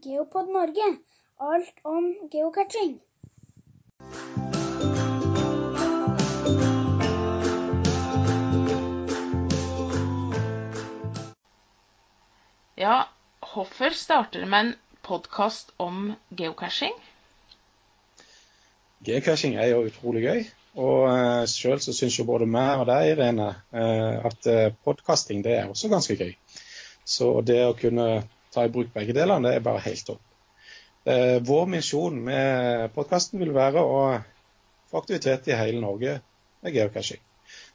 Geopod Norge. Alt om geocaching. Ja, hvorfor starter med en podkast om geocaching? Geocaching er jo utrolig gøy. Og uh, sjøl så syns jo både meg og deg, Irene, uh, at uh, podkasting det er også ganske gøy. Så det å kunne ta i bruk begge delene, det er bare helt topp. Uh, vår misjon med podkasten vil være å få aktivitet i hele Norge med geocaching.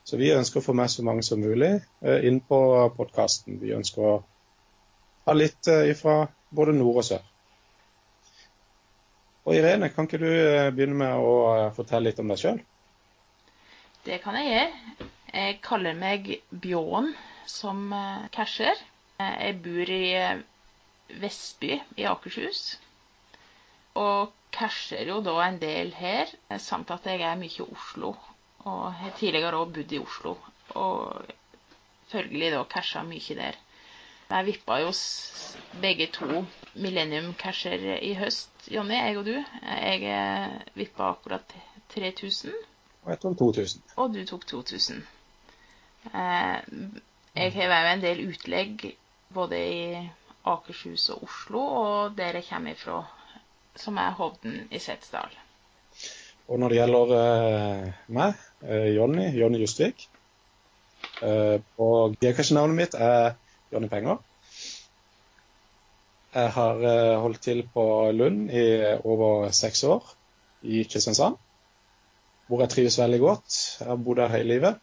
Så vi ønsker å få med så mange som mulig inn på podkasten. Vi ønsker å ha litt ifra både nord og sør. Og Irene, kan ikke du begynne med å fortelle litt om deg sjøl? Det kan jeg gjøre. Jeg kaller meg Bjån som casher. Jeg bor i Vestby i Akershus. Og casher jo da en del her, samt at jeg er mye i Oslo. Og jeg har tidligere òg bodd i Oslo. Og følgelig da casha mye der. Jeg vippa jo begge to Millennium Casher i høst, Jonny, jeg og du. Jeg vippa akkurat 3000. Og jeg tok 2000. Og du tok 2000. Eh, jeg har òg en del utlegg både i Akershus og Oslo, og der jeg kommer ifra, som er Hovden i Setesdal. Og når det gjelder eh, meg, eh, Jonny, Jonny Justvik eh, Og geocache-navnet mitt er Jonny Penger. Jeg har eh, holdt til på Lund i over seks år, i Kristiansand hvor jeg trives veldig godt. Jeg har bodd her hele livet.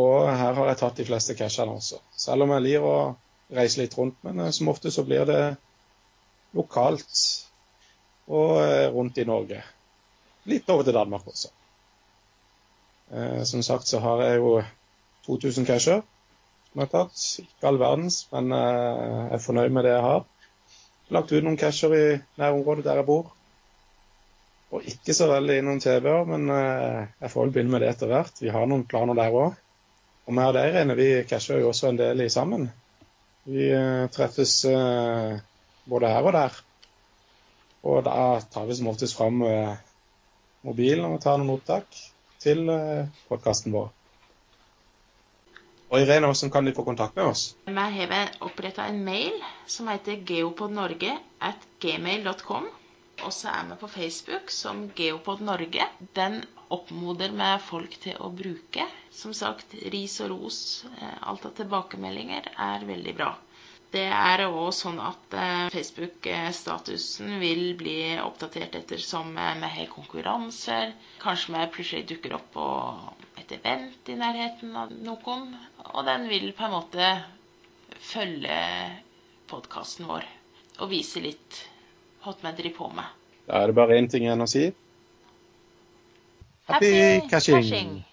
Og her har jeg tatt de fleste cashene også. Selv om jeg liker å reise litt rundt, men eh, som ofte så blir det lokalt og eh, rundt i Norge. Litt over til Danmark også. Eh, som sagt så har jeg jo 2000 casher som jeg har tatt. Ikke all verdens, men jeg er fornøyd med det jeg har. Lagt ut noen casher i nærområdet der jeg bor. Og ikke så veldig innom TV-er, men jeg får vel begynne med det etter hvert. Vi har noen planer der òg. Og vi og deg, Rene, vi casher jo også en del i sammen. Vi uh, treffes uh, både her og der. Og da tar vi som oftest fram mobilen og tar noen opptak til podkasten vår. Og Irene, hvordan kan de få kontakt med oss? Vi har oppretta en mail som heter geopodnorge at gmail.com. Og så er vi på Facebook som Geopod Norge. Den oppmoder vi folk til å bruke. Som sagt, ris og ros, alt av tilbakemeldinger er veldig bra. Det er òg sånn at Facebook-statusen vil bli oppdatert ettersom vi har konkurranser. Kanskje vi plutselig dukker opp på et event i nærheten av noen. Og den vil på en måte følge podkasten vår og vise litt hva vi driver på med. Da er det bare én ting igjen å si. Happy, Happy cashing. caching.